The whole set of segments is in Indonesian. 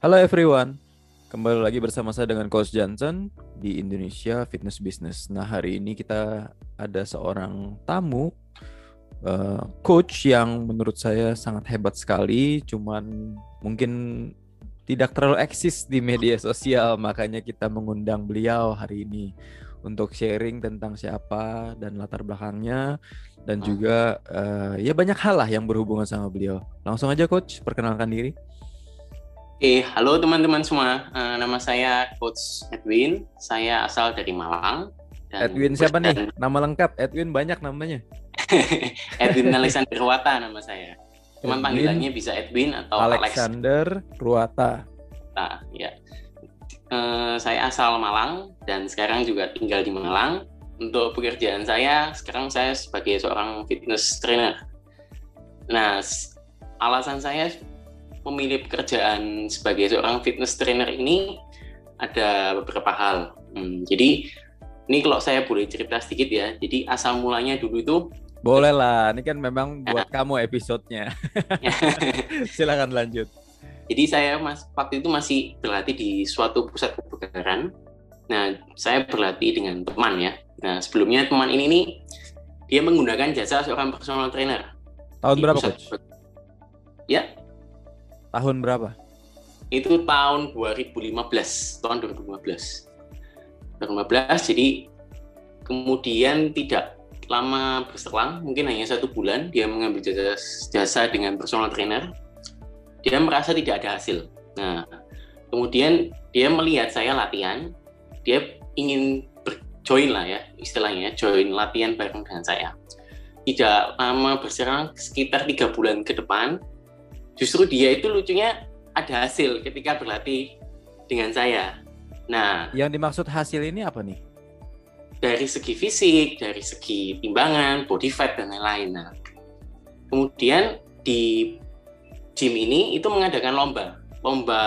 Halo everyone, kembali lagi bersama saya dengan Coach Johnson di Indonesia Fitness Business. Nah hari ini kita ada seorang tamu, uh, coach yang menurut saya sangat hebat sekali, cuman mungkin tidak terlalu eksis di media sosial, makanya kita mengundang beliau hari ini untuk sharing tentang siapa dan latar belakangnya dan juga uh, ya banyak hal lah yang berhubungan sama beliau. Langsung aja coach, perkenalkan diri. Oke, halo teman-teman semua. Uh, nama saya Coach Edwin. Saya asal dari Malang. Dan Edwin siapa dan... nih? Nama lengkap Edwin banyak namanya. Edwin Alexander Ruata nama saya. Cuman Edwin panggilannya bisa Edwin atau Alexander Alex. Ruata. Nah, ya. Uh, saya asal Malang dan sekarang juga tinggal di Malang. Untuk pekerjaan saya, sekarang saya sebagai seorang fitness trainer. Nah, alasan saya memilih pekerjaan sebagai seorang fitness trainer ini ada beberapa hal. Hmm, jadi ini kalau saya boleh cerita sedikit ya. Jadi asal mulanya dulu itu boleh lah. Ini kan memang buat ya. kamu episodenya. Silakan lanjut. Jadi saya mas waktu itu masih berlatih di suatu pusat kebugaran. Nah, saya berlatih dengan teman ya. Nah, sebelumnya teman ini nih dia menggunakan jasa seorang personal trainer. Tahun berapa, Coach? Ya, Tahun berapa? Itu tahun 2015, tahun 2015. 2015, jadi kemudian tidak lama berselang, mungkin hanya satu bulan, dia mengambil jasa, jasa dengan personal trainer. Dia merasa tidak ada hasil. Nah, kemudian dia melihat saya latihan, dia ingin join lah ya, istilahnya join latihan bareng dengan saya. Tidak lama berselang, sekitar tiga bulan ke depan, justru dia itu lucunya ada hasil ketika berlatih dengan saya. Nah, yang dimaksud hasil ini apa nih? Dari segi fisik, dari segi timbangan, body fat dan lain-lain. Nah, kemudian di gym ini itu mengadakan lomba, lomba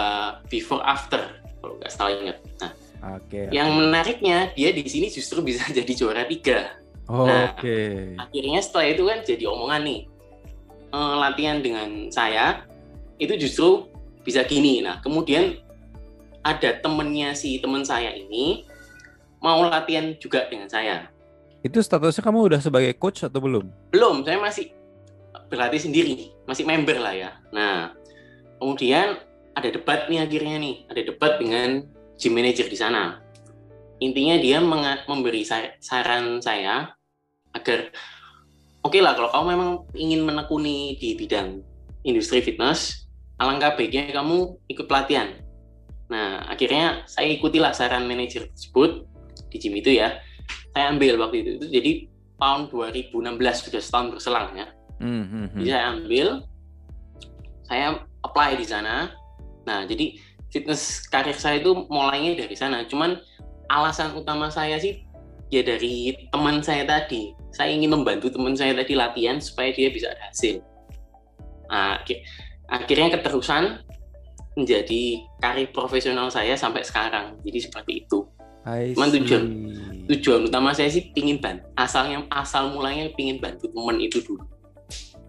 before after kalau nggak salah ingat. Nah, okay, yang okay. menariknya dia di sini justru bisa jadi juara tiga. Oh, nah, Oke. Okay. Akhirnya setelah itu kan jadi omongan nih uh, latihan dengan saya itu justru bisa gini. Nah, kemudian ada temennya si teman saya ini mau latihan juga dengan saya. Itu statusnya kamu udah sebagai coach atau belum? Belum, saya masih berlatih sendiri, masih member lah ya. Nah, kemudian ada debat nih akhirnya nih, ada debat dengan gym manager di sana. Intinya dia memberi saran saya agar oke okay lah kalau kamu memang ingin menekuni di bidang industri fitness, alangkah baiknya kamu ikut pelatihan. Nah, akhirnya saya ikutilah saran manajer tersebut di gym itu ya. Saya ambil waktu itu, itu jadi tahun 2016 sudah setahun berselang ya. Mm -hmm. Jadi saya ambil, saya apply di sana. Nah, jadi fitness karir saya itu mulainya dari sana. Cuman alasan utama saya sih ya dari teman saya tadi saya ingin membantu teman saya tadi latihan supaya dia bisa ada hasil. Nah, akhirnya keterusan menjadi karir profesional saya sampai sekarang. Jadi seperti itu. Cuman tujuan tujuan utama saya sih pingin bantu. Asalnya asal mulanya pingin bantu teman itu dulu.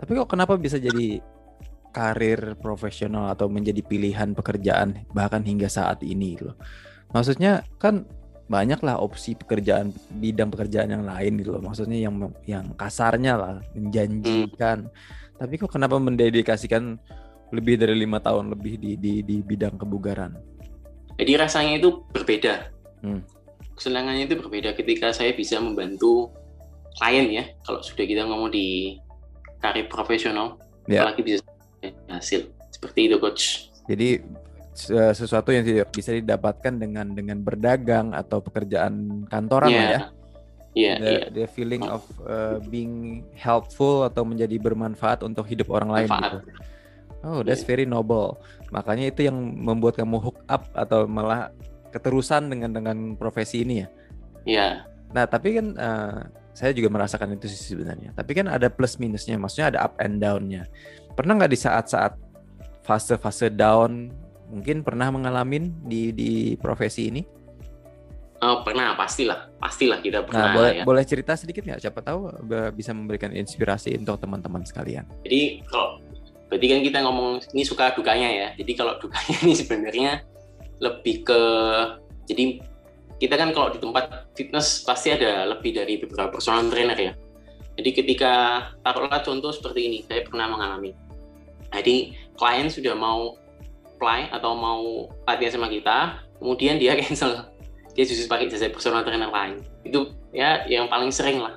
Tapi kok kenapa bisa jadi karir profesional atau menjadi pilihan pekerjaan bahkan hingga saat ini loh? Maksudnya kan banyaklah opsi pekerjaan bidang pekerjaan yang lain gitu loh maksudnya yang yang kasarnya lah menjanjikan hmm. tapi kok kenapa mendedikasikan lebih dari lima tahun lebih di di di bidang kebugaran jadi rasanya itu berbeda hmm. kesenangannya itu berbeda ketika saya bisa membantu klien ya kalau sudah kita ngomong di karir profesional yeah. apalagi bisa hasil seperti itu coach jadi sesuatu yang bisa didapatkan dengan dengan berdagang atau pekerjaan kantoran yeah. ya. Yeah, the, yeah. the feeling of uh, being helpful atau menjadi bermanfaat untuk hidup orang lain gitu. Oh, that's yeah. very noble. Makanya itu yang membuat kamu hook up atau malah keterusan dengan dengan profesi ini ya. Iya. Yeah. Nah, tapi kan uh, saya juga merasakan itu sih sebenarnya. Tapi kan ada plus minusnya, maksudnya ada up and down-nya. Pernah nggak di saat-saat fase-fase down mungkin pernah mengalami di di profesi ini? Oh, pernah, pastilah, pastilah kita nah, pernah. Nah, boleh, ya. boleh cerita sedikit nggak? Siapa tahu bisa memberikan inspirasi untuk teman-teman sekalian. Jadi kalau berarti kan kita ngomong ini suka dukanya ya jadi kalau dukanya ini sebenarnya lebih ke jadi kita kan kalau di tempat fitness pasti ada lebih dari beberapa personal trainer ya jadi ketika taruhlah contoh seperti ini saya pernah mengalami jadi klien sudah mau apply atau mau latihan sama kita kemudian dia cancel. Dia justru pakai jasa personal trainer lain. Itu ya yang paling sering lah.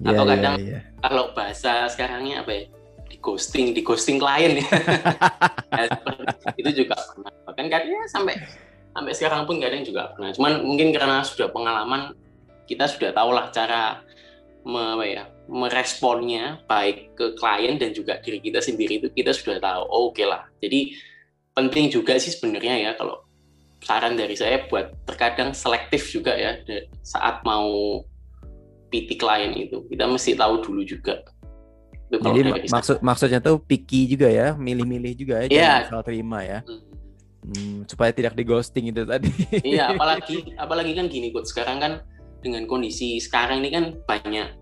Yeah, atau iya, kadang yeah, yeah. kalau bahasa sekarangnya apa ya? Di ghosting di ghosting klien ya, ya itu juga pernah. Bahkan kadang sampai sampai sekarang pun kadang juga pernah. Cuman mungkin karena sudah pengalaman kita sudah tahu lah cara me, apa ya, meresponnya baik ke klien dan juga diri kita sendiri itu kita sudah tahu oh, oke okay lah. Jadi penting juga sih sebenarnya ya kalau saran dari saya buat terkadang selektif juga ya saat mau PT klien itu kita mesti tahu dulu juga jadi maksud maksudnya tuh picky juga ya, milih-milih juga ya, yeah. jangan terima ya. Hmm. Hmm, supaya tidak di ghosting itu tadi. Iya, apalagi apalagi kan gini kok sekarang kan dengan kondisi sekarang ini kan banyak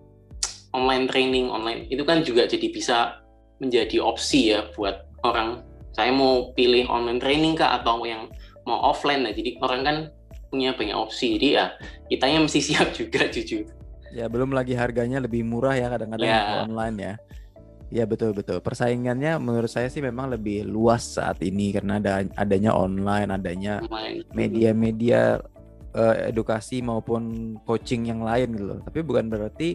online training online itu kan juga jadi bisa menjadi opsi ya buat orang saya mau pilih online training kah atau yang mau offline nah jadi orang kan punya banyak opsi jadi ya kitanya mesti siap juga jujur ya belum lagi harganya lebih murah ya kadang-kadang ya. online ya Ya betul betul. Persaingannya menurut saya sih memang lebih luas saat ini karena ada adanya online, adanya media-media uh, edukasi maupun coaching yang lain gitu loh. Tapi bukan berarti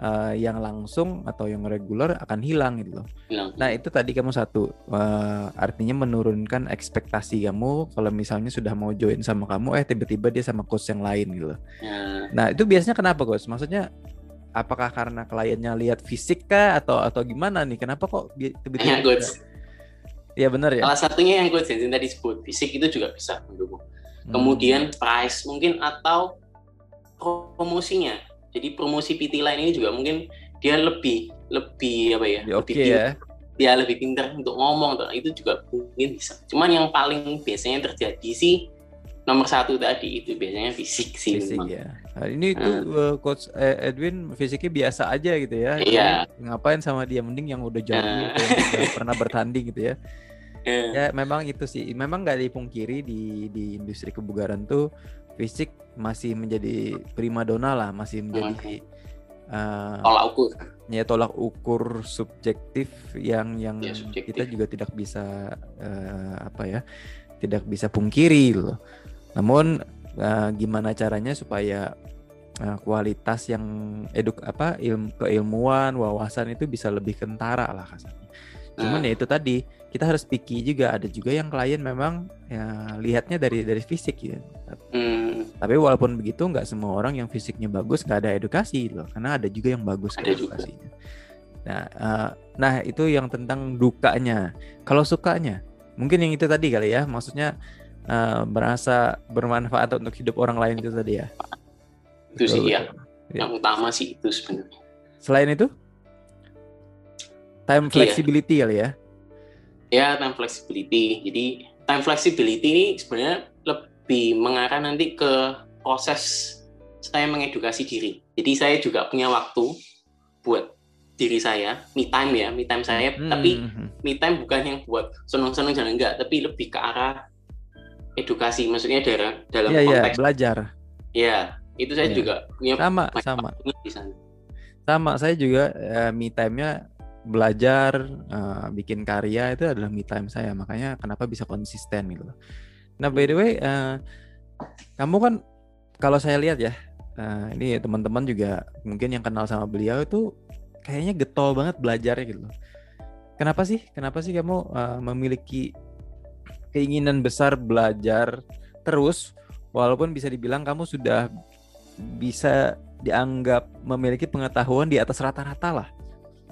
uh, yang langsung atau yang reguler akan hilang gitu loh. Hilang. Nah itu tadi kamu satu uh, artinya menurunkan ekspektasi kamu kalau misalnya sudah mau join sama kamu eh tiba-tiba dia sama coach yang lain gitu loh. Ya. Nah itu biasanya kenapa coach? Maksudnya apakah karena kliennya lihat fisik kah atau atau gimana nih? Kenapa kok tiba-tiba? Ya, ya benar ya. Salah satunya yang gue yang tadi sebut fisik itu juga bisa mendukung. Hmm. Kemudian price mungkin atau promosinya. Jadi promosi PT lain ini juga mungkin dia lebih lebih apa ya? ya lebih okay, ya. Dia lebih pintar untuk ngomong, itu juga mungkin bisa. Cuman yang paling biasanya terjadi sih nomor satu tadi itu biasanya fisik sih. Fisik memang. ya. Nah, ini itu uh, coach eh, Edwin fisiknya biasa aja gitu ya. Iya. Ngapain sama dia mending yang udah jauh uh. gitu, yang pernah bertanding gitu ya. Uh. Ya memang itu sih. Memang nggak dipungkiri di di industri kebugaran tuh fisik masih menjadi primadona lah, masih menjadi uh, tolak ukur. Ya tolak ukur subjektif yang yang ya, subjektif. kita juga tidak bisa uh, apa ya, tidak bisa pungkiri loh. Namun uh, gimana caranya supaya uh, kualitas yang eduk apa ilmu keilmuan wawasan itu bisa lebih kentara lah kasarnya. Cuman uh. ya itu tadi kita harus picky juga ada juga yang klien memang ya lihatnya dari dari fisik ya. Hmm. Tapi walaupun begitu nggak semua orang yang fisiknya bagus nggak ada edukasi loh karena ada juga yang bagus ada edukasinya. Juga. Nah, uh, nah itu yang tentang dukanya. Kalau sukanya, mungkin yang itu tadi kali ya, maksudnya uh, merasa bermanfaat untuk hidup orang lain itu tadi ya. Itu sih ya. Yang utama sih itu sebenarnya. Selain itu? Time iya. flexibility iya. kali ya. Ya, time flexibility. Jadi time flexibility ini sebenarnya lebih mengarah nanti ke proses saya mengedukasi diri. Jadi saya juga punya waktu buat diri saya, me time ya, me time saya. Hmm. Tapi hmm, hmm. me time bukan yang buat senang-senang jangan enggak, tapi lebih ke arah edukasi maksudnya dalam dalam yeah, konteks yeah, belajar ya itu saya yeah. juga punya sama sama di sana. sama saya juga uh, me time-nya belajar uh, bikin karya itu adalah me time saya makanya kenapa bisa konsisten gitu. Nah by the way uh, kamu kan kalau saya lihat ya uh, ini teman-teman juga mungkin yang kenal sama beliau itu kayaknya getol banget belajarnya gitu. Kenapa sih? Kenapa sih kamu uh, memiliki keinginan besar belajar terus walaupun bisa dibilang kamu sudah bisa dianggap memiliki pengetahuan di atas rata-rata lah.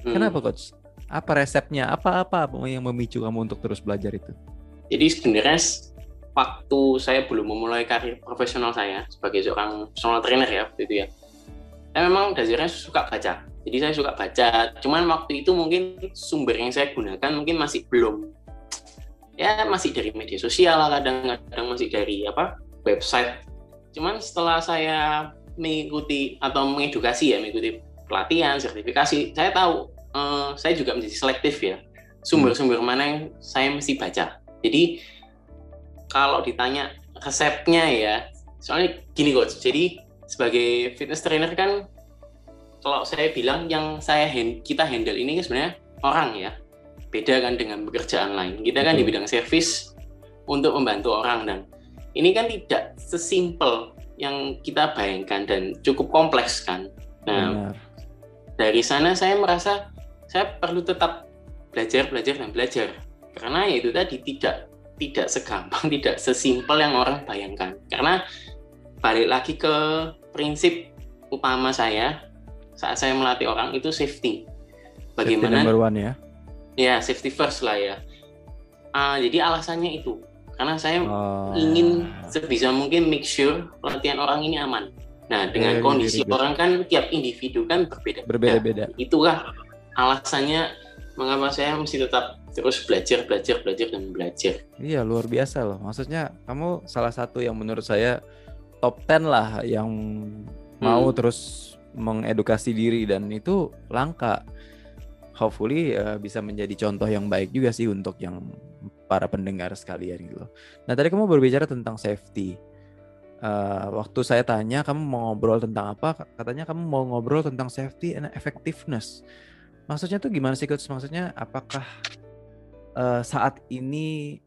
Hmm. Kenapa coach? Apa resepnya? Apa-apa yang memicu kamu untuk terus belajar itu? Jadi sebenarnya waktu saya belum memulai karir profesional saya sebagai seorang personal trainer ya waktu itu ya. Saya memang dasarnya suka baca. Jadi saya suka baca. Cuman waktu itu mungkin sumber yang saya gunakan mungkin masih belum ya masih dari media sosial kadang-kadang masih dari apa website cuman setelah saya mengikuti atau mengedukasi ya mengikuti pelatihan sertifikasi saya tahu eh, saya juga menjadi selektif ya sumber-sumber mana yang saya mesti baca. Jadi kalau ditanya resepnya ya, soalnya gini coach. Jadi sebagai fitness trainer kan kalau saya bilang yang saya hand, kita handle ini kan sebenarnya orang ya. Beda kan dengan pekerjaan lain. Kita kan di bidang service untuk membantu orang dan ini kan tidak sesimpel yang kita bayangkan dan cukup kompleks kan. Nah, Benar. Dari sana saya merasa saya perlu tetap belajar, belajar dan belajar. Karena ya itu tadi tidak tidak segampang, tidak sesimpel yang orang bayangkan. Karena balik lagi ke prinsip utama saya saat saya melatih orang itu safety. Bagaimana? Safety number one ya. Ya safety first lah ya. Uh, jadi alasannya itu karena saya oh. ingin sebisa mungkin make sure latihan orang ini aman. Nah dengan yeah, kondisi yeah, orang kan tiap individu kan berbeda. Berbeda-beda. Nah, itulah alasannya mengapa saya mesti tetap terus belajar, belajar, belajar dan belajar. Iya luar biasa loh. Maksudnya kamu salah satu yang menurut saya top 10 lah yang mau hmm. terus mengedukasi diri dan itu langka. Hopefully uh, bisa menjadi contoh yang baik juga sih untuk yang para pendengar sekalian gitu loh. Nah tadi kamu berbicara tentang safety. Uh, waktu saya tanya kamu mau ngobrol tentang apa, katanya kamu mau ngobrol tentang safety and effectiveness. Maksudnya tuh gimana sih coach? Maksudnya apakah uh, saat ini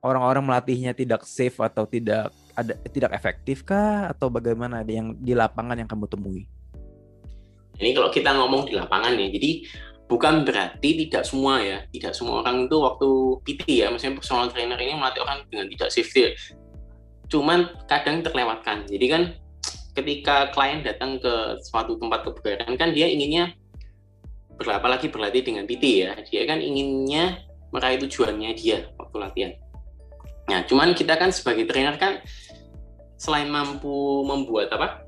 orang-orang melatihnya tidak safe atau tidak ada tidak efektif kah atau bagaimana ada yang di lapangan yang kamu temui? Ini kalau kita ngomong di lapangan ya, jadi bukan berarti tidak semua ya, tidak semua orang itu waktu PT ya, misalnya personal trainer ini melatih orang dengan tidak safety. Cuman kadang terlewatkan. Jadi kan ketika klien datang ke suatu tempat kebugaran kan dia inginnya berapa lagi berlatih dengan PT ya, dia kan inginnya meraih tujuannya dia waktu latihan. Nah, cuman kita kan sebagai trainer kan selain mampu membuat apa?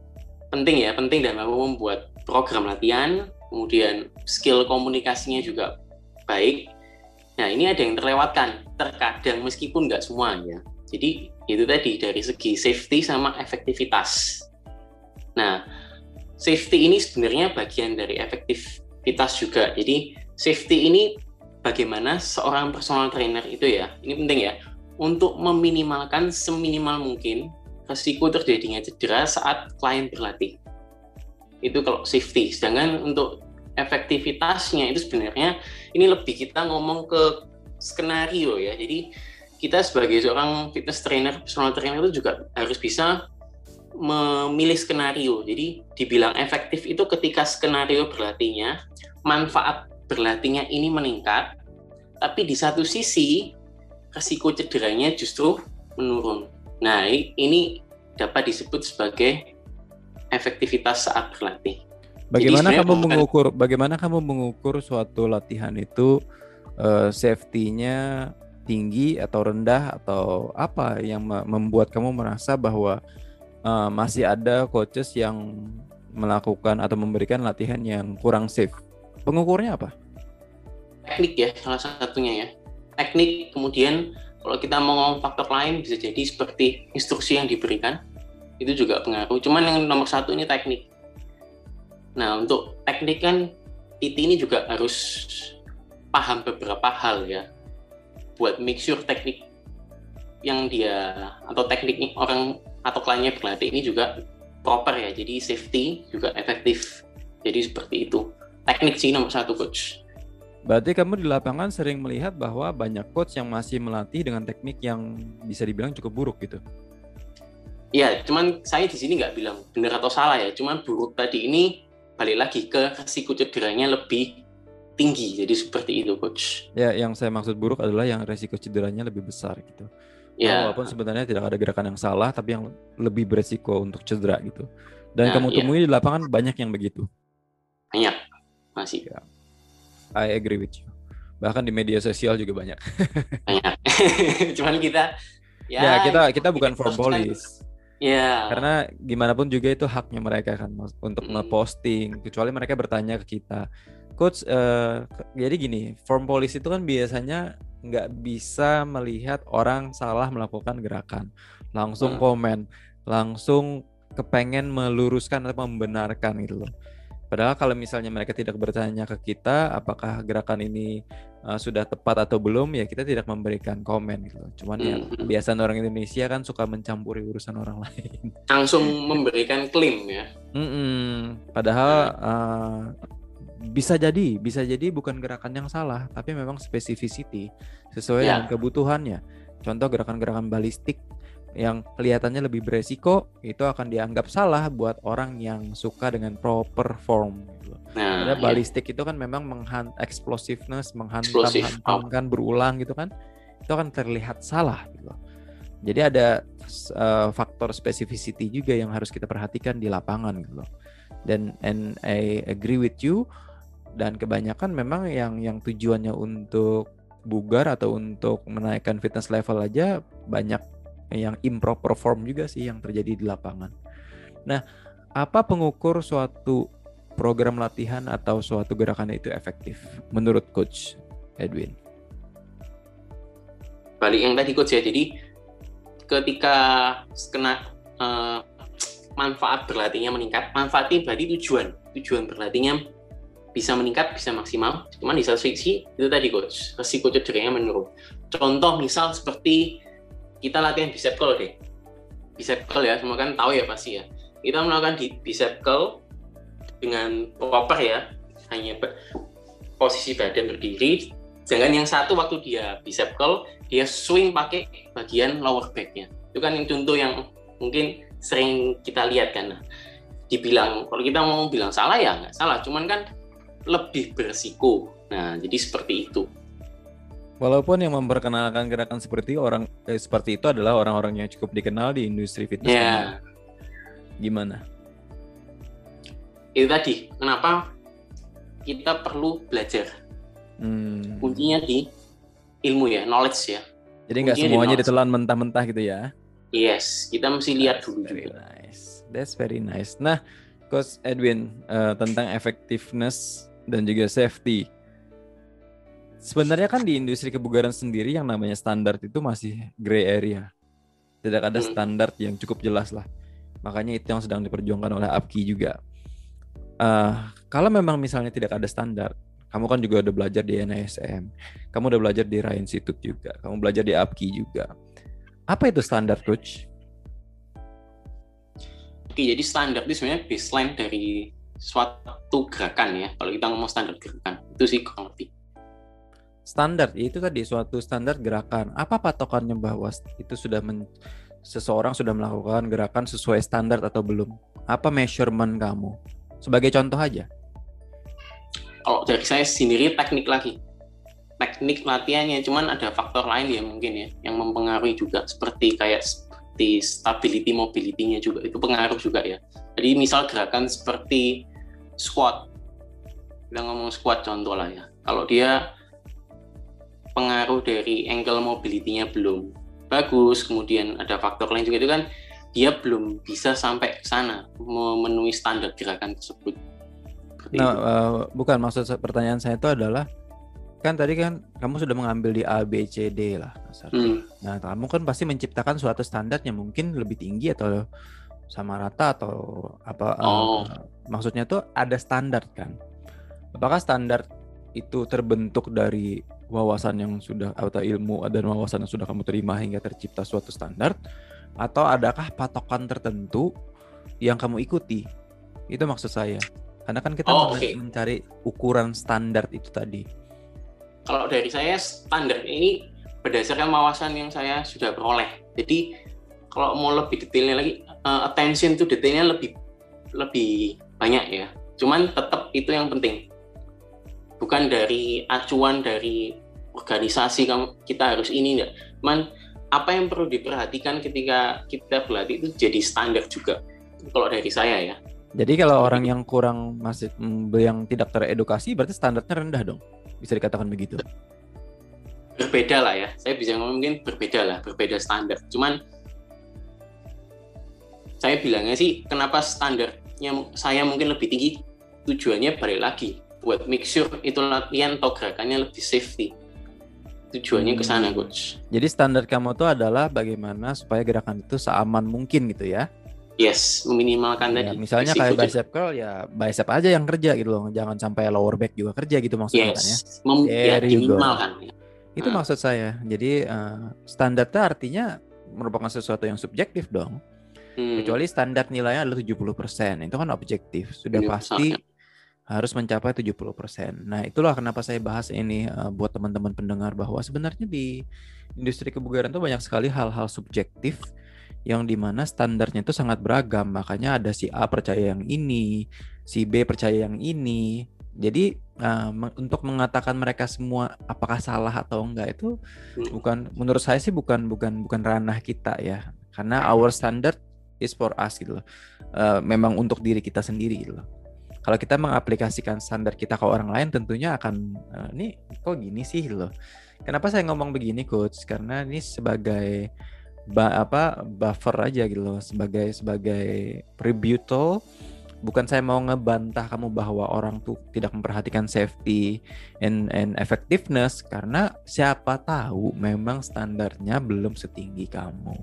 Penting ya, penting dan mampu membuat program latihan, kemudian skill komunikasinya juga baik. Nah, ini ada yang terlewatkan, terkadang meskipun nggak semuanya. Jadi, itu tadi dari segi safety sama efektivitas. Nah, safety ini sebenarnya bagian dari efektivitas juga. Jadi, safety ini bagaimana seorang personal trainer itu ya, ini penting ya, untuk meminimalkan seminimal mungkin resiko terjadinya cedera saat klien berlatih. Itu kalau safety. Sedangkan untuk efektivitasnya itu sebenarnya ini lebih kita ngomong ke skenario ya. Jadi kita sebagai seorang fitness trainer, personal trainer itu juga harus bisa memilih skenario. Jadi dibilang efektif itu ketika skenario berlatihnya manfaat berlatihnya ini meningkat, tapi di satu sisi resiko cederanya justru menurun. Nah, ini dapat disebut sebagai efektivitas saat berlatih. Bagaimana kamu mengukur bagaimana kamu mengukur suatu latihan itu uh, safety-nya tinggi atau rendah atau apa yang membuat kamu merasa bahwa uh, masih ada coaches yang melakukan atau memberikan latihan yang kurang safe? Pengukurnya apa? Teknik ya salah satunya ya. Teknik kemudian kalau kita mau ngomong faktor lain bisa jadi seperti instruksi yang diberikan itu juga pengaruh. Cuman yang nomor satu ini teknik. Nah untuk teknik kan PT ini juga harus paham beberapa hal ya buat make sure teknik yang dia atau teknik orang atau kliennya berlatih ini juga proper ya jadi safety juga efektif jadi seperti itu teknik sih nomor satu coach. Berarti kamu di lapangan sering melihat bahwa banyak coach yang masih melatih dengan teknik yang bisa dibilang cukup buruk gitu. Iya, cuman saya di sini nggak bilang benar atau salah ya. Cuman buruk tadi ini balik lagi ke resiko cederanya lebih tinggi. Jadi seperti itu, coach. Ya, yang saya maksud buruk adalah yang resiko cederanya lebih besar gitu. Ya. Walaupun sebenarnya tidak ada gerakan yang salah, tapi yang lebih beresiko untuk cedera gitu. Dan nah, kamu ya. temui di lapangan banyak yang begitu. Banyak, masih. Ya. I agree with you. Bahkan di media sosial juga banyak. banyak. Cuman kita ya, ya kita kita bukan for police. Ya. Karena gimana pun juga itu haknya mereka kan untuk hmm. ngeposting. Kecuali mereka bertanya ke kita, coach. Uh, jadi gini, form police itu kan biasanya nggak bisa melihat orang salah melakukan gerakan, langsung hmm. komen, langsung kepengen meluruskan atau membenarkan gitu loh. Padahal kalau misalnya mereka tidak bertanya ke kita apakah gerakan ini uh, sudah tepat atau belum ya kita tidak memberikan komen gitu. Cuman ya Hmm. kebiasaan orang Indonesia kan suka mencampuri urusan orang lain. Langsung memberikan klaim ya. Mm-mm. Padahal uh, bisa jadi, bisa jadi bukan gerakan yang salah, tapi memang specificity sesuai Ya. dengan kebutuhannya. Contoh gerakan-gerakan balistik yang kelihatannya lebih beresiko itu akan dianggap salah buat orang yang suka dengan proper form. Gitu. Nah, Karena ya. balistik itu kan memang menghan explosiveness, Explosive. menghantam-hantamkan berulang gitu kan. Itu akan terlihat salah gitu. Jadi ada uh, faktor specificity juga yang harus kita perhatikan di lapangan gitu. Dan and I agree with you dan kebanyakan memang yang yang tujuannya untuk bugar atau untuk menaikkan fitness level aja banyak yang improper form juga sih yang terjadi di lapangan. Nah, apa pengukur suatu program latihan atau suatu gerakan itu efektif menurut coach Edwin? balik yang tadi coach ya. Jadi ketika kena eh, manfaat berlatihnya meningkat, manfaatnya berarti tujuan. Tujuan berlatihnya bisa meningkat, bisa maksimal. Cuman di satu sisi itu tadi coach, resiko cederanya menurun. Contoh misal seperti kita latihan bicep curl deh. Bicep curl ya, semua kan tahu ya pasti ya. Kita melakukan di bicep curl dengan proper ya, hanya posisi badan berdiri. Sedangkan yang satu waktu dia bicep curl, dia swing pakai bagian lower back-nya. Itu kan yang contoh yang mungkin sering kita lihat kan. Dibilang kalau kita mau bilang salah ya nggak salah, cuman kan lebih bersiko. Nah, jadi seperti itu. Walaupun yang memperkenalkan gerakan seperti orang eh, seperti itu adalah orang-orang yang cukup dikenal di industri fitness. Ya, Gimana? itu tadi. Kenapa kita perlu belajar? Hmm. Kuncinya di ilmu ya, knowledge ya. Jadi nggak di semuanya knowledge. ditelan mentah-mentah gitu ya? Yes, kita mesti lihat That's dulu very juga. nice. That's very nice. Nah, Coach Edwin eh, tentang effectiveness dan juga safety. Sebenarnya kan di industri kebugaran sendiri yang namanya standar itu masih gray area. Tidak ada Hmm. standar yang cukup jelas lah. Makanya itu yang sedang diperjuangkan oleh APKI juga. Eh, kalau memang misalnya tidak ada standar, kamu kan juga udah belajar di NASM, kamu udah belajar di Rai Institute juga, kamu belajar di APKI juga. Apa itu standar, coach? Oke, jadi standar itu sebenarnya baseline dari suatu gerakan ya. Kalau kita ngomong standar gerakan, itu sih kurang lebih. standar itu tadi suatu standar gerakan apa patokannya bahwa itu sudah men- seseorang sudah melakukan gerakan sesuai standar atau belum apa measurement kamu sebagai contoh aja Kalau dari saya sendiri teknik lagi. Teknik latihannya, cuman ada faktor lain ya mungkin ya, yang mempengaruhi juga. Seperti kayak seperti stability mobility-nya juga, itu pengaruh juga ya. Jadi misal gerakan seperti squat. Kita ngomong squat contoh lah ya. Kalau dia pengaruh dari ankle mobility-nya belum bagus, kemudian ada faktor lain juga itu kan dia belum bisa sampai ke sana memenuhi standar gerakan tersebut. Seperti nah itu. eh, bukan maksud pertanyaan saya itu adalah kan tadi kan kamu sudah mengambil di A B C D lah kasar. Hmm. nah kamu kan pasti menciptakan suatu standar yang mungkin lebih tinggi atau sama rata atau apa eh, Oh. maksudnya tuh ada standar kan apakah standar itu terbentuk dari wawasan yang sudah atau ilmu dan wawasan yang sudah kamu terima hingga tercipta suatu standar atau adakah patokan tertentu yang kamu ikuti itu maksud saya karena kan kita Oh, oke. mencari ukuran standar itu tadi kalau dari saya standar ini berdasarkan wawasan yang saya sudah peroleh. Jadi kalau mau lebih detailnya lagi, eh, attention to detailnya lebih lebih banyak ya. Cuman tetap itu yang penting. Bukan dari acuan dari organisasi kamu kita harus ini enggak. Cuman apa yang perlu diperhatikan ketika kita berlatih itu jadi standar juga. Kalau dari saya ya. jadi kalau orang yang kurang masih yang tidak teredukasi berarti standarnya rendah dong bisa dikatakan begitu berbeda lah ya. Saya bisa ngomong mungkin berbeda lah, berbeda standar. Cuman saya bilangnya sih kenapa standarnya saya mungkin lebih tinggi tujuannya balik lagi buat make sure itu latihan atau gerakannya lebih safety. Tujuannya ke sana, Hmm. coach. Jadi standar kamu tuh adalah bagaimana supaya gerakan itu seaman mungkin gitu ya. Yes, meminimalkan Ya, tadi. misalnya kayak bicep curl ya bicep aja yang kerja gitu loh. Jangan sampai lower back juga kerja gitu maksudnya kan ya. Yes, mem- ya, diminimalkan. Itu Hmm. maksud saya. Jadi eh, standarnya artinya merupakan sesuatu yang subjektif dong. Hmm. Kecuali standar nilainya adalah 70%. Itu kan objektif. Sudah Iya, pasti harus mencapai 70%. Nah, itulah kenapa saya bahas ini eh, buat teman-teman pendengar bahwa sebenarnya di industri kebugaran itu banyak sekali hal-hal subjektif yang di mana standarnya itu sangat beragam. Makanya ada si A percaya yang ini, si B percaya yang ini. Jadi eh, me- untuk mengatakan mereka semua apakah salah atau enggak itu Hmm. bukan menurut saya sih bukan bukan bukan ranah kita ya. Karena our standard is for us gitu loh. Eh, memang untuk diri kita sendiri gitu loh. Kalau kita mengaplikasikan standar kita ke orang lain tentunya akan eh, ini kok gini sih gitu loh. Kenapa saya ngomong begini coach? Karena ini sebagai ba- apa buffer aja gitu loh sebagai sebagai rebuttal bukan saya mau ngebantah kamu bahwa orang tuh tidak memperhatikan safety and and effectiveness karena siapa tahu memang standarnya belum setinggi kamu.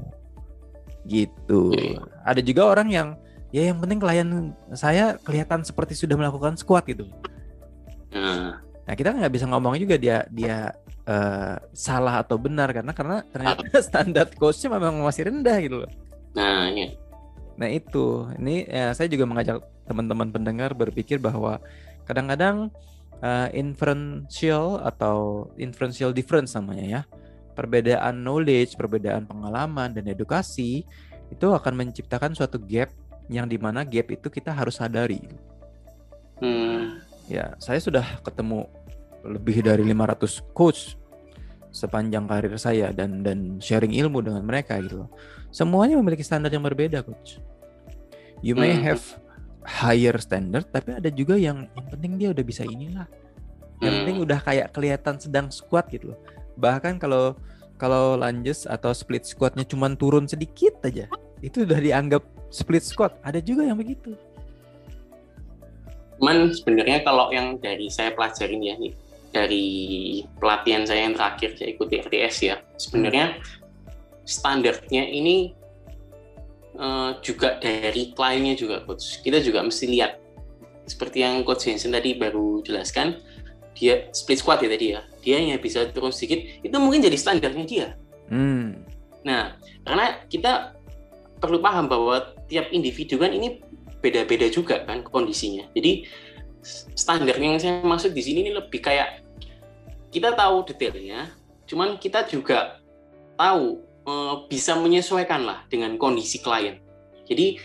Gitu. Iya. ada juga orang yang ya yang penting klien saya kelihatan seperti sudah melakukan squat gitu. Nah, nah kita nggak bisa ngomong juga dia dia eh, salah atau benar karena karena ternyata standar coachnya memang masih rendah gitu loh nah, iya. Nah itu, ini ya, saya juga mengajak teman-teman pendengar berpikir bahwa kadang-kadang uh, inferential atau inferential difference namanya ya, perbedaan knowledge, perbedaan pengalaman dan edukasi itu akan menciptakan suatu gap yang di mana gap itu kita harus sadari. Hmm. Ya, saya sudah ketemu lebih dari 500 coach sepanjang karir saya dan dan sharing ilmu dengan mereka gitu loh. Semuanya memiliki standar yang berbeda, coach. You may Hmm. have higher standard, tapi ada juga yang yang penting dia udah bisa inilah. Yang Hmm. penting udah kayak kelihatan sedang squat gitu loh. Bahkan kalau kalau lunges atau split squatnya cuman turun sedikit aja, itu udah dianggap split squat. Ada juga yang begitu. Cuman sebenarnya kalau yang dari saya pelajarin ya nih dari pelatihan saya yang terakhir saya ikuti RTS ya. Sebenarnya standarnya ini eh, juga dari kliennya juga coach. Kita juga mesti lihat. Seperti yang coach Jensen tadi baru jelaskan dia split squat ya tadi ya. Dia hanya bisa turun sedikit. Itu mungkin jadi standarnya dia. Hmm. Nah, karena kita perlu paham bahwa tiap individu kan ini beda-beda juga kan kondisinya. Jadi standar yang saya maksud di sini ini lebih kayak kita tahu detailnya, cuman kita juga tahu eh, bisa menyesuaikan lah dengan kondisi klien. Jadi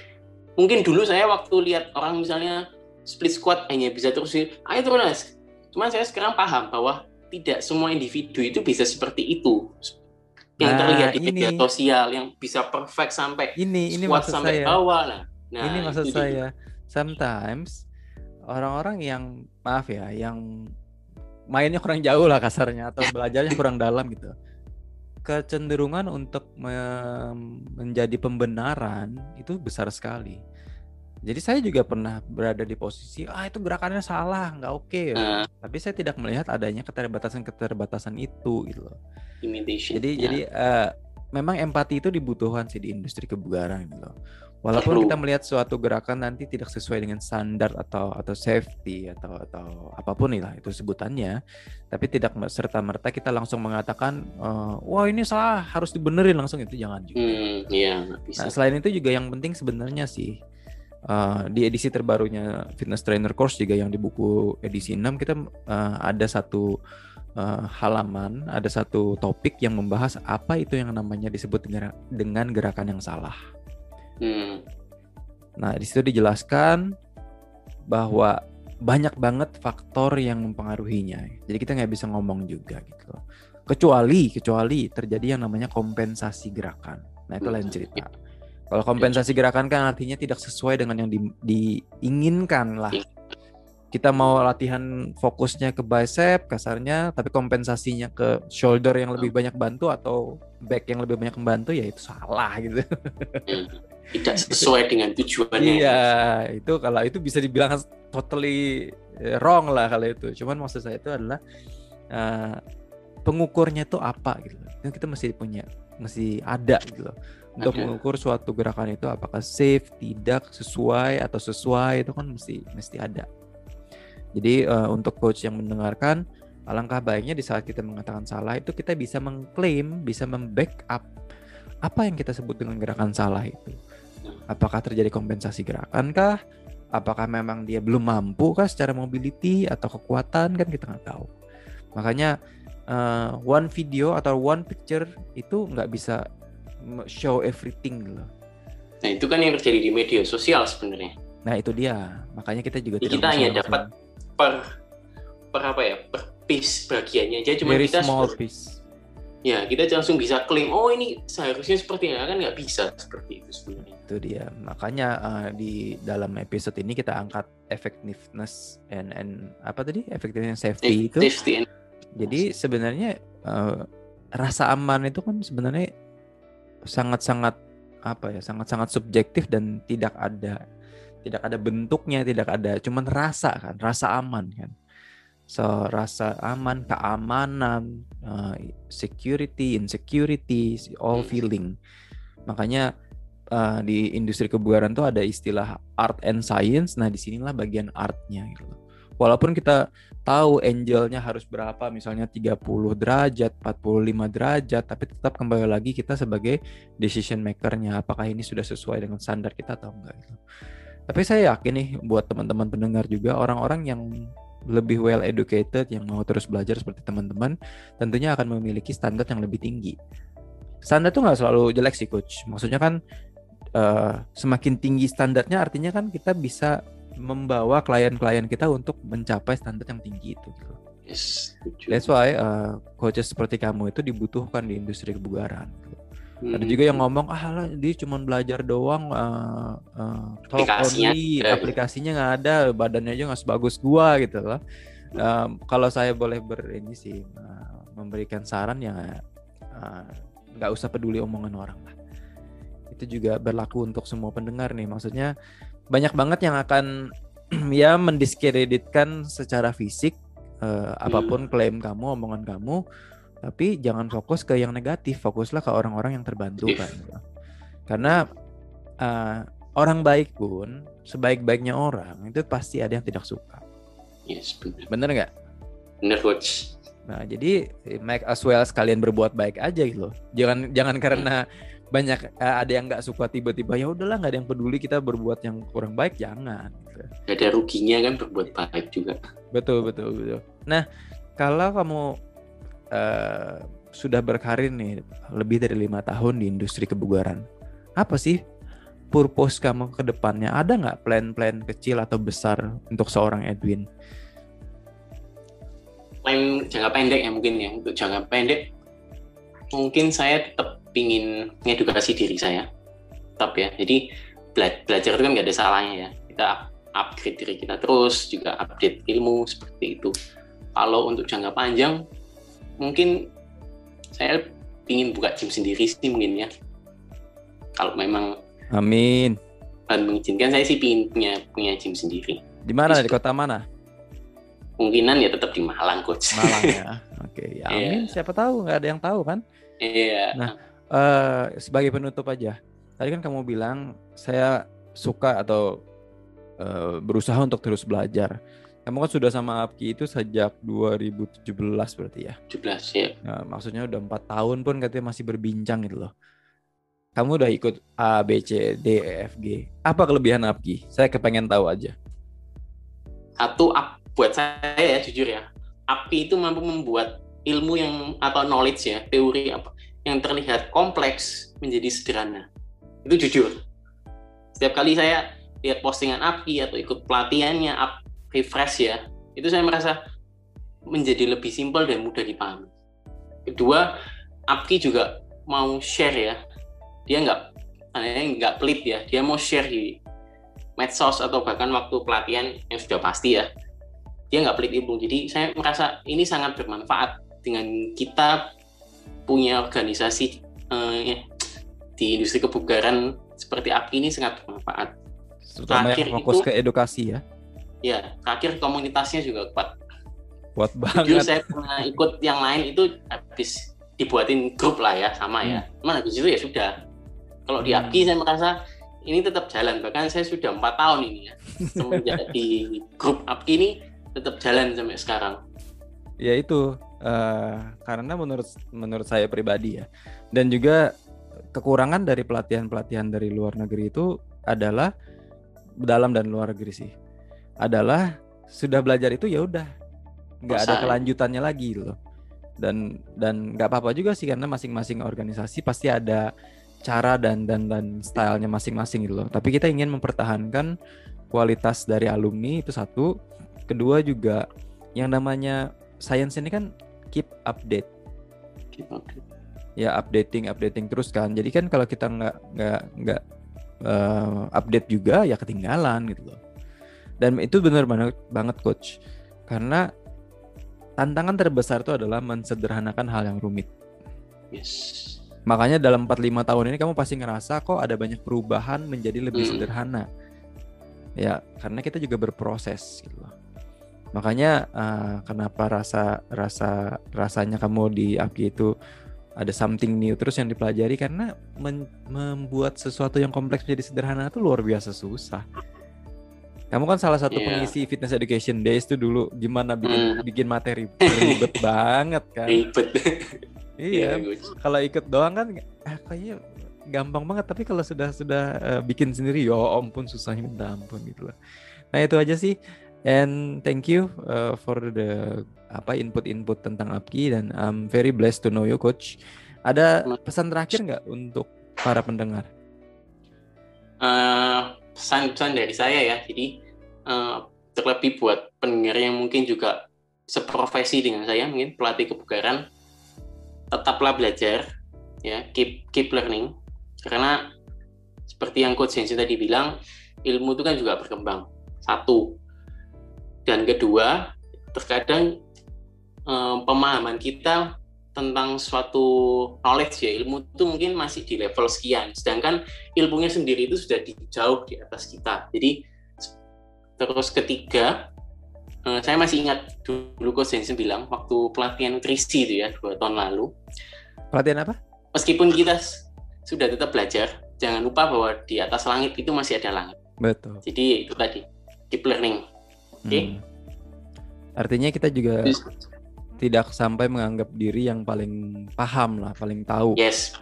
mungkin dulu saya waktu lihat orang misalnya split squat hanya bisa terus ayo turun Mas." Cuman saya sekarang paham bahwa tidak semua individu itu bisa seperti itu yang Nah, terlihat di media sosial yang bisa perfect sampai Ini ini squat sampai saya. bawah lah. Nah, ini maksud saya. Sometimes orang-orang yang maaf ya, yang mainnya kurang jauh lah kasarnya atau belajarnya kurang dalam gitu. Kecenderungan untuk me- menjadi pembenaran itu besar sekali. Jadi saya juga pernah berada di posisi ah itu gerakannya salah, nggak oke. Nah, Tapi saya tidak melihat adanya keterbatasan-keterbatasan itu gitu loh. imitation. Jadi Ya. jadi eh, memang empati itu dibutuhkan sih di industri kebugaran gitu loh. Walaupun kita melihat suatu gerakan nanti tidak sesuai dengan standar atau atau safety atau atau apa pun lah itu sebutannya, tapi tidak serta merta kita langsung mengatakan eh, wah ini salah harus dibenerin langsung itu jangan juga. Hmm, iya bisa. Nah, selain itu juga yang penting sebenarnya sih eh, di edisi terbarunya Fitness Trainer Course juga yang di buku edisi 6 kita eh, ada satu eh, halaman, ada satu topik yang membahas apa itu yang namanya disebut dengan, dengan gerakan yang salah. Hmm, Nah, di situ dijelaskan bahwa banyak banget faktor yang mempengaruhinya. Jadi kita nggak bisa ngomong juga gitu. Kecuali kecuali terjadi yang namanya kompensasi gerakan. Nah, itu lain cerita. Kalau kompensasi gerakan kan artinya tidak sesuai dengan yang di- diinginkan lah. Kita mau latihan fokusnya ke bicep kasarnya, tapi kompensasinya ke shoulder yang lebih banyak bantu atau back yang lebih banyak membantu ya itu salah gitu. Tidak sesuai dengan tujuannya. Iya, itu kalau itu bisa dibilang totally eh, wrong lah kalau itu. Cuman maksud saya itu adalah eh, pengukurnya itu apa gitu. Itu kita mesti punya, mesti ada gitu loh. untuk Ada. mengukur suatu gerakan itu apakah safe, tidak, sesuai atau sesuai itu kan mesti mesti ada. Jadi eh, untuk coach yang mendengarkan, alangkah baiknya di saat kita mengatakan salah itu kita bisa mengklaim, bisa membackup apa yang kita sebut dengan gerakan salah itu. Apakah terjadi kompensasi gerakan kah? Apakah memang dia belum mampu kah secara mobility atau kekuatan kan kita nggak tahu. Makanya eh, one video atau one picture itu nggak bisa show everything loh. Nah itu kan yang terjadi di media sosial sebenarnya. Nah itu dia. Makanya kita juga tidak kita hanya dapat per per apa ya per piece bagiannya aja cuma very kita small piece. Ya kita langsung bisa klaim oh ini seharusnya seperti ini kan nggak bisa seperti itu sebenarnya Itu dia. Makanya eh, di dalam episode ini kita angkat effectiveness and and apa tadi? Effectiveness safety itu. safety and Jadi sebenarnya eh, rasa aman itu kan sebenarnya sangat-sangat apa ya? Sangat-sangat subjektif dan tidak ada tidak ada bentuknya, tidak ada cuman rasa kan, rasa aman kan. So rasa aman, keamanan, eh, security, insecurity, all Hmm. feeling. Makanya eh, di industri kebugaran tuh ada istilah art and science. Nah, di sinilah bagian artnya gitu. loh. Walaupun kita tahu angelnya harus berapa, misalnya 30 derajat, 45 derajat, tapi tetap kembali lagi kita sebagai decision makernya. Apakah ini sudah sesuai dengan standar kita atau enggak gitu. Tapi saya yakin nih buat teman-teman pendengar juga orang-orang yang lebih well educated yang mau terus belajar seperti teman-teman tentunya akan memiliki standar yang lebih tinggi. Standar tuh nggak selalu jelek sih coach. Maksudnya kan eh, semakin tinggi standarnya artinya kan kita bisa membawa klien-klien kita untuk mencapai standar yang tinggi itu. Gitu. yes. That's why eh, coaches seperti kamu itu dibutuhkan di industri kebugaran. gitu. Ada Hmm. juga yang ngomong ah lah dia cuma belajar doang eh, eh, talk Aplikasinya only, ada." aplikasinya nggak ada badannya aja nggak sebagus gua gitu loh Em, kalau saya boleh ber ini sih eh, memberikan saran ya eh, nggak usah peduli omongan orang lah itu juga berlaku untuk semua pendengar nih maksudnya banyak banget yang akan ya mendiskreditkan secara fisik eh, apa pun klaim kamu omongan kamu tapi jangan fokus ke yang negatif fokuslah ke orang-orang yang terbantu kan karena eh, orang baik pun sebaik-baiknya orang itu pasti ada yang tidak suka. Yes benar bener nggak? Benar coach. Nah jadi make as well sekalian berbuat baik aja gitu loh. Jangan jangan karena banyak eh, ada yang nggak suka tiba-tiba ya udahlah nggak ada yang peduli kita berbuat yang kurang baik jangan gitu. Gak ada ruginya kan berbuat baik juga. Betul betul betul. Nah kalau kamu eh, sudah berkarir nih lebih dari lima tahun di industri kebugaran, apa sih purpose kamu ke depannya? Ada nggak plan-plan kecil atau besar untuk seorang Edwin? plan jangka pendek ya mungkin ya. Untuk jangka pendek mungkin saya tetap ingin mengedukasi diri saya. Tetap ya. Jadi bela- belajar itu kan nggak ada salahnya ya. Kita up- upgrade diri kita terus juga update ilmu seperti itu. Kalau untuk jangka panjang mungkin saya ingin buka gym sendiri sih mungkin ya kalau memang Amin. Tuhan mengizinkan saya sih ingin punya punya gym sendiri Di mana? Di kota mana? kemungkinan ya tetap di Malang coach Malang ya. Oke, ya amin. Siapa tahu nggak ada yang tahu kan? iya Nah, eh sebagai penutup aja. Tadi kan kamu bilang saya suka atau eh, berusaha untuk terus belajar. Kamu kan sudah sama Apki itu sejak 2017 berarti ya. 17 ya Nah, maksudnya udah empat tahun pun katanya masih berbincang gitu loh. Kamu udah ikut A, B, C, D, E, F, G. Apa kelebihan Apki? Saya kepengen tahu aja. satu up, buat saya ya jujur ya api itu mampu membuat ilmu yang atau knowledge ya teori apa yang terlihat kompleks menjadi sederhana itu jujur setiap kali saya lihat postingan api atau ikut pelatihannya refresh ya itu saya merasa menjadi lebih simpel dan mudah dipahami. Kedua Apki juga mau share ya. Dia nggak anehnya nggak pelit ya dia mau share di medsos atau bahkan waktu pelatihan yang sudah pasti ya. Dia nggak pelit ilmu jadi saya merasa ini sangat bermanfaat dengan kita punya organisasi eh, di industri kebugaran seperti API ini sangat bermanfaat. Terutama Terakhir yang fokus itu- ke edukasi ya. Ya terakhir komunitasnya juga kuat Kuat banget. saya pernah ikut yang lain itu habis dibuatin grup lah ya sama ya Hmm. cuman habis itu ya sudah Kalau di API saya merasa ini tetap jalan. Bahkan saya sudah empat tahun ini ya semenjak di grup API ini tetap jalan sampai sekarang. Ya itu uh, karena menurut menurut saya pribadi ya dan juga kekurangan dari pelatihan-pelatihan dari luar negeri itu adalah dalam dan luar negeri sih adalah sudah belajar itu ya udah. Nggak ada kelanjutannya lagi loh. Dan dan nggak apa-apa juga sih karena masing-masing organisasi pasti ada cara dan dan dan stylenya masing-masing gitu loh. Tapi kita ingin mempertahankan kualitas dari alumni itu satu. Kedua juga yang namanya science ini kan keep update. Keep update. Ya updating updating terus kan. Jadi kan kalau kita nggak nggak nggak uh, update juga ya ketinggalan gitu loh dan itu benar banget banget coach. Karena tantangan terbesar itu adalah mensederhanakan hal yang rumit. Yes. Makanya dalam 45 tahun ini kamu pasti ngerasa kok ada banyak perubahan menjadi lebih hmm. sederhana. Ya karena kita juga berproses gitu loh. Makanya uh, kenapa rasa rasa rasanya kamu di API itu ada something new terus yang dipelajari? Karena membuat sesuatu yang kompleks menjadi sederhana itu luar biasa susah. Kamu kan salah satu yeah. pengisi Fitness Education Days itu dulu gimana bikin mm. bikin materi ribet banget kan. Ribet. iya. Yeah, kalau ikut doang kan eh, kayaknya gampang banget tapi kalau sudah sudah uh, bikin sendiri ya ampun susahnya minta ampun gitu loh. Nah itu aja sih and thank you uh, for the apa input-input tentang APKI dan I'm very blessed to know you coach. Ada pesan terakhir nggak untuk para pendengar? Uh, pesan-pesan dari saya ya, jadi uh, terlebih buat pendengar yang mungkin juga seprofesi dengan saya, mungkin pelatih kebugaran, tetaplah belajar, ya keep keep learning, karena seperti yang coach Jensen tadi bilang, ilmu itu kan juga berkembang. Satu, dan kedua, terkadang um, pemahaman kita tentang suatu knowledge ya ilmu itu mungkin masih di level sekian. Sedangkan ilmunya sendiri itu sudah di, jauh di atas kita. Jadi terus ketiga uh, saya masih ingat dulu Coach Jensen bilang waktu pelatihan nutrisi itu ya dua tahun lalu. Pelatihan apa? Meskipun kita sudah tetap belajar jangan lupa bahwa di atas langit itu masih ada langit. Betul. Jadi itu tadi keep learning. Oke? Okay? hmm. artinya kita juga tidak sampai menganggap diri yang paling paham lah, paling tahu. Yes.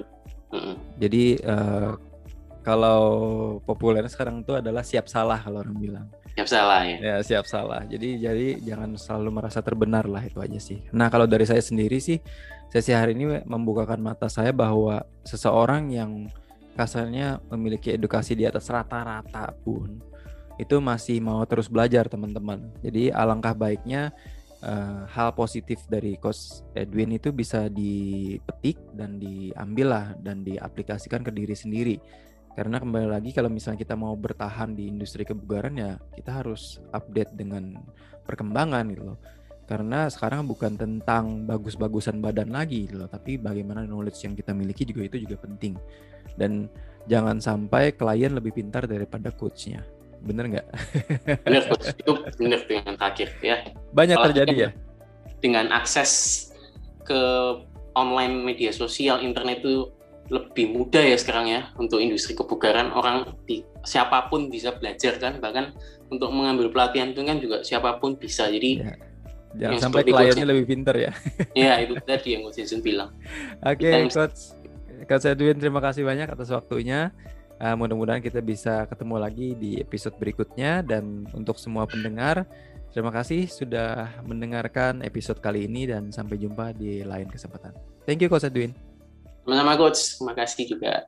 Mm-hmm. Jadi uh, kalau populernya sekarang itu adalah siap salah kalau orang bilang. Siap salah ya. Ya siap salah. Jadi jadi jangan selalu merasa terbenar lah itu aja sih. Nah kalau dari saya sendiri sih sesi hari ini membukakan mata saya bahwa seseorang yang kasarnya memiliki edukasi di atas rata-rata pun itu masih mau terus belajar teman-teman. Jadi alangkah baiknya uh, hal positif dari Coach Edwin itu bisa dipetik dan diambil lah dan diaplikasikan ke diri sendiri. Karena kembali lagi kalau misalnya kita mau bertahan di industri kebugaran ya kita harus update dengan perkembangan gitu loh. Karena sekarang bukan tentang bagus-bagusan badan lagi gitu loh, tapi bagaimana knowledge yang kita miliki juga itu juga penting. Dan jangan sampai klien lebih pintar daripada coachnya bener nggak? bener itu bener dengan terakhir ya. Banyak Kalau terjadi ya. Dengan akses ke online media sosial internet itu lebih mudah ya sekarang ya untuk industri kebugaran orang di, siapa pun bisa belajar kan bahkan untuk mengambil pelatihan itu kan juga siapa pun bisa jadi ya. jangan sampai kliennya lebih pinter ya ya itu tadi yang Coach Jason bilang oke okay, Coach Coach Edwin terima kasih banyak atas waktunya Uh, mudah-mudahan kita bisa ketemu lagi di episode berikutnya dan untuk semua pendengar terima kasih sudah mendengarkan episode kali ini dan sampai jumpa di lain kesempatan. Thank you Coach Edwin. Sama-sama Coach, terima kasih juga.